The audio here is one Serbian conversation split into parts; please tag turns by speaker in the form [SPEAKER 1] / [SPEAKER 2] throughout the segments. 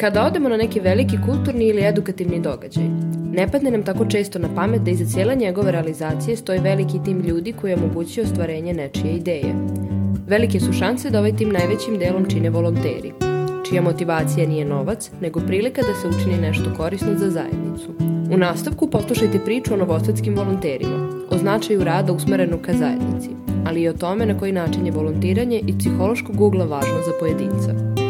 [SPEAKER 1] Kada odemo na neki veliki kulturni ili edukativni događaj, ne padne nam tako često na pamet da iza cijele njegove realizacije stoji veliki tim ljudi koji omogućuje ostvarenje nečije ideje. Velike su šanse da ovaj tim najvećim delom čine volonteri, čija motivacija nije novac, nego prilika da se učini nešto korisno za zajednicu. U nastavku poslušajte priču o novosadskim volonterima, o značaju rada usmerenog ka zajednici, ali i o tome na koji način je volontiranje i psihološkog ugla važno za pojedinca.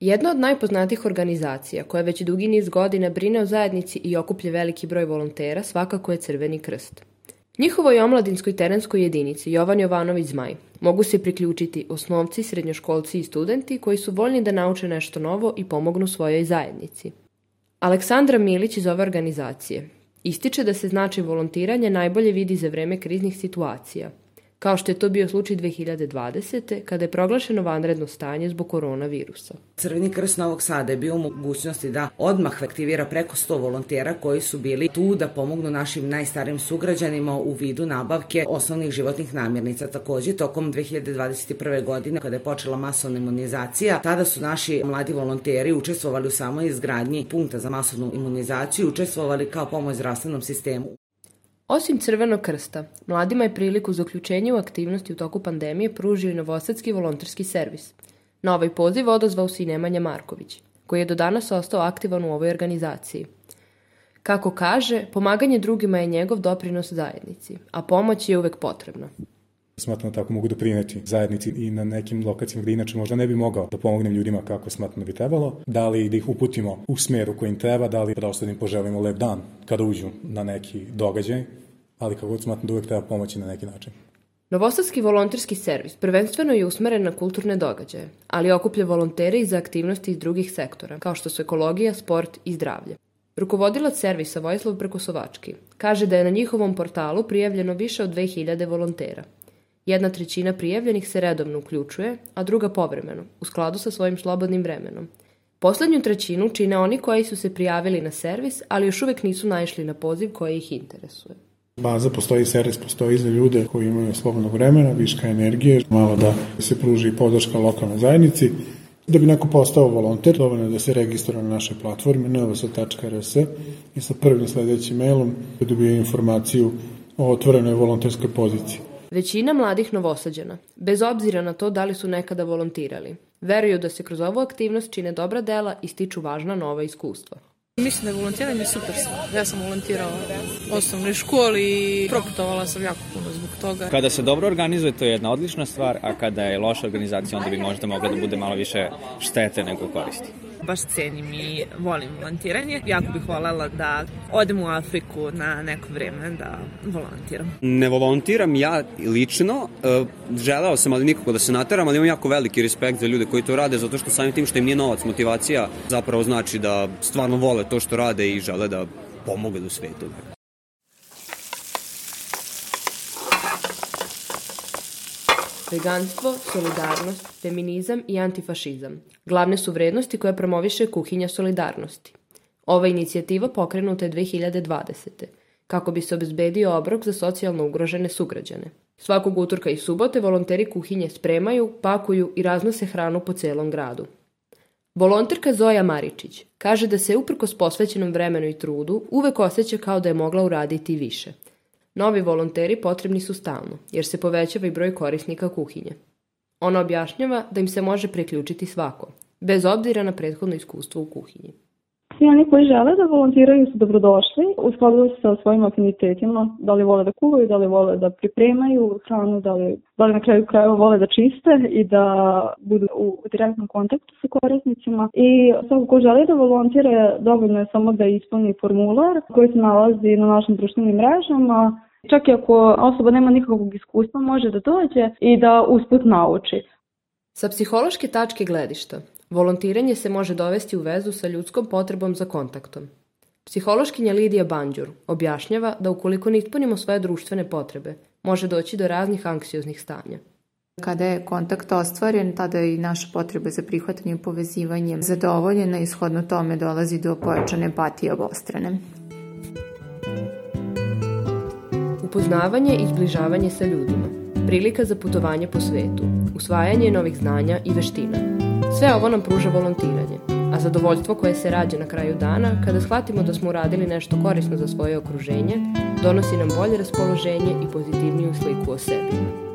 [SPEAKER 1] Jedna od najpoznatijih organizacija koja već dugi niz godina brine o zajednici i okuplje veliki broj volontera svakako je Crveni krst. Njihovoj omladinskoj terenskoj jedinici Jovan Jovanović Zmaj mogu se priključiti osnovci, srednjoškolci i studenti koji su voljni da nauče nešto novo i pomognu svojoj zajednici. Aleksandra Milić iz ove organizacije ističe da se značaj volontiranja najbolje vidi za vreme kriznih situacija – kao što je to bio slučaj 2020. kada je proglašeno vanredno stanje zbog koronavirusa.
[SPEAKER 2] Crveni krst Novog Sada je bio u mogućnosti da odmah aktivira preko 100 volontera koji su bili tu da pomognu našim najstarijim sugrađanima u vidu nabavke osnovnih životnih namirnica. Takođe, tokom 2021. godine, kada je počela masovna imunizacija, tada su naši mladi volonteri učestvovali u samoj izgradnji punkta za masovnu imunizaciju, učestvovali kao pomoć zdravstvenom sistemu.
[SPEAKER 1] Osim Crvenog krsta, mladima je priliku za uključenje u aktivnosti u toku pandemije pružio i Novosadski volonterski servis. Na ovaj poziv odozvao se i Nemanja Marković, koji je do danas ostao aktivan u ovoj organizaciji. Kako kaže, pomaganje drugima je njegov doprinos zajednici, a pomoć je uvek potrebna.
[SPEAKER 3] Smatram da tako mogu doprineti zajednici i na nekim lokacijama gde inače možda ne bi mogao da pomognem ljudima kako smatram da bi trebalo, da li da ih uputimo u smeru kojim treba, da li prosto da im poželimo lep dan kada uđu na neki događaj, ali kako god smatram da uvek treba pomoći na neki način.
[SPEAKER 1] Novosadski volonterski servis prvenstveno je usmeren na kulturne događaje, ali okuplja volontere i za aktivnosti iz drugih sektora, kao što su ekologija, sport i zdravlje. Rukovodilac servisa Vojislav Prekosovački kaže da je na njihovom portalu prijavljeno više od 2000 volontera – Jedna trećina prijavljenih se redovno uključuje, a druga povremeno, u skladu sa svojim slobodnim vremenom. Poslednju trećinu čine oni koji su se prijavili na servis, ali još uvek nisu naišli na poziv koji ih interesuje.
[SPEAKER 4] Baza postoji, servis postoji za ljude koji imaju slobodnog vremena, viška energije, malo da se pruži podrška lokalnoj zajednici. Da bi neko postao volonter, dovoljno je da se registruje na našoj platformi nvs.rs i sa prvim sledećim mailom dobije informaciju o otvorenoj volonterskoj poziciji.
[SPEAKER 1] Većina mladih novosađana, bez obzira na to da li su nekada volontirali, veruju da se kroz ovu aktivnost čine dobra dela i stiču važna nova iskustva.
[SPEAKER 5] Mislim da je volontiranje super stvar. Ja sam volontirala u osnovnoj školi i proputovala sam jako puno zbog toga.
[SPEAKER 6] Kada se dobro organizuje, to je jedna odlična stvar, a kada je loša organizacija, onda bi možda mogla da bude malo više štete nego koristi
[SPEAKER 5] baš cenim i volim volontiranje. Jako bih volela da odem u Afriku na neko vreme da volontiram.
[SPEAKER 7] Ne volontiram ja lično, e, želeo sam ali nikako da se nateram, ali imam jako veliki respekt za ljude koji to rade, zato što samim tim što im nije novac, motivacija zapravo znači da stvarno vole to što rade i žele da pomogu u svetu.
[SPEAKER 1] Veganstvo, solidarnost, feminizam i antifašizam. Glavne su vrednosti koje promoviše kuhinja solidarnosti. Ova inicijativa pokrenuta je 2020. kako bi se obezbedio obrok za socijalno ugrožene sugrađane. Svakog utorka i subote volonteri kuhinje spremaju, pakuju i raznose hranu po celom gradu. Volonterka Zoja Maričić kaže da se uprkos posvećenom vremenu i trudu uvek osjeća kao da je mogla uraditi više – Novi volonteri potrebni su stalno, jer se povećava i broj korisnika kuhinje. Ona objašnjava da im se može priključiti svako, bez obzira na prethodno iskustvo u kuhinji.
[SPEAKER 8] Svi oni koji žele da volontiraju su dobrodošli u skladu sa svojim afinitetima, da li vole da kuvaju, da li vole da pripremaju hranu, da li, da li na kraju krajeva vole da čiste i da budu u direktnom kontaktu sa korisnicima. I svako ko želi da volontira, dovoljno je samo da ispuni formular koji se nalazi na našim društvenim mrežama Čak i ako osoba nema nikakvog iskustva, može da dođe i da usput nauči.
[SPEAKER 1] Sa psihološke tačke gledišta, volontiranje se može dovesti u vezu sa ljudskom potrebom za kontaktom. Psihološkinja Lidija Banđur objašnjava da ukoliko ne ispunimo svoje društvene potrebe, može doći do raznih anksioznih stanja.
[SPEAKER 9] Kada je kontakt ostvaren, tada i naša potreba za prihvatanjem i povezivanjem zadovoljena i shodno tome dolazi do pojačane empatije obostrane
[SPEAKER 1] upoznavanje i zbližavanje sa ljudima, prilika za putovanje po svetu, usvajanje novih znanja i veština. Sve ovo nam pruža volontiranje, a zadovoljstvo koje se rađe na kraju dana, kada shvatimo da smo uradili nešto korisno za svoje okruženje, donosi nam bolje raspoloženje i pozitivniju sliku o sebi.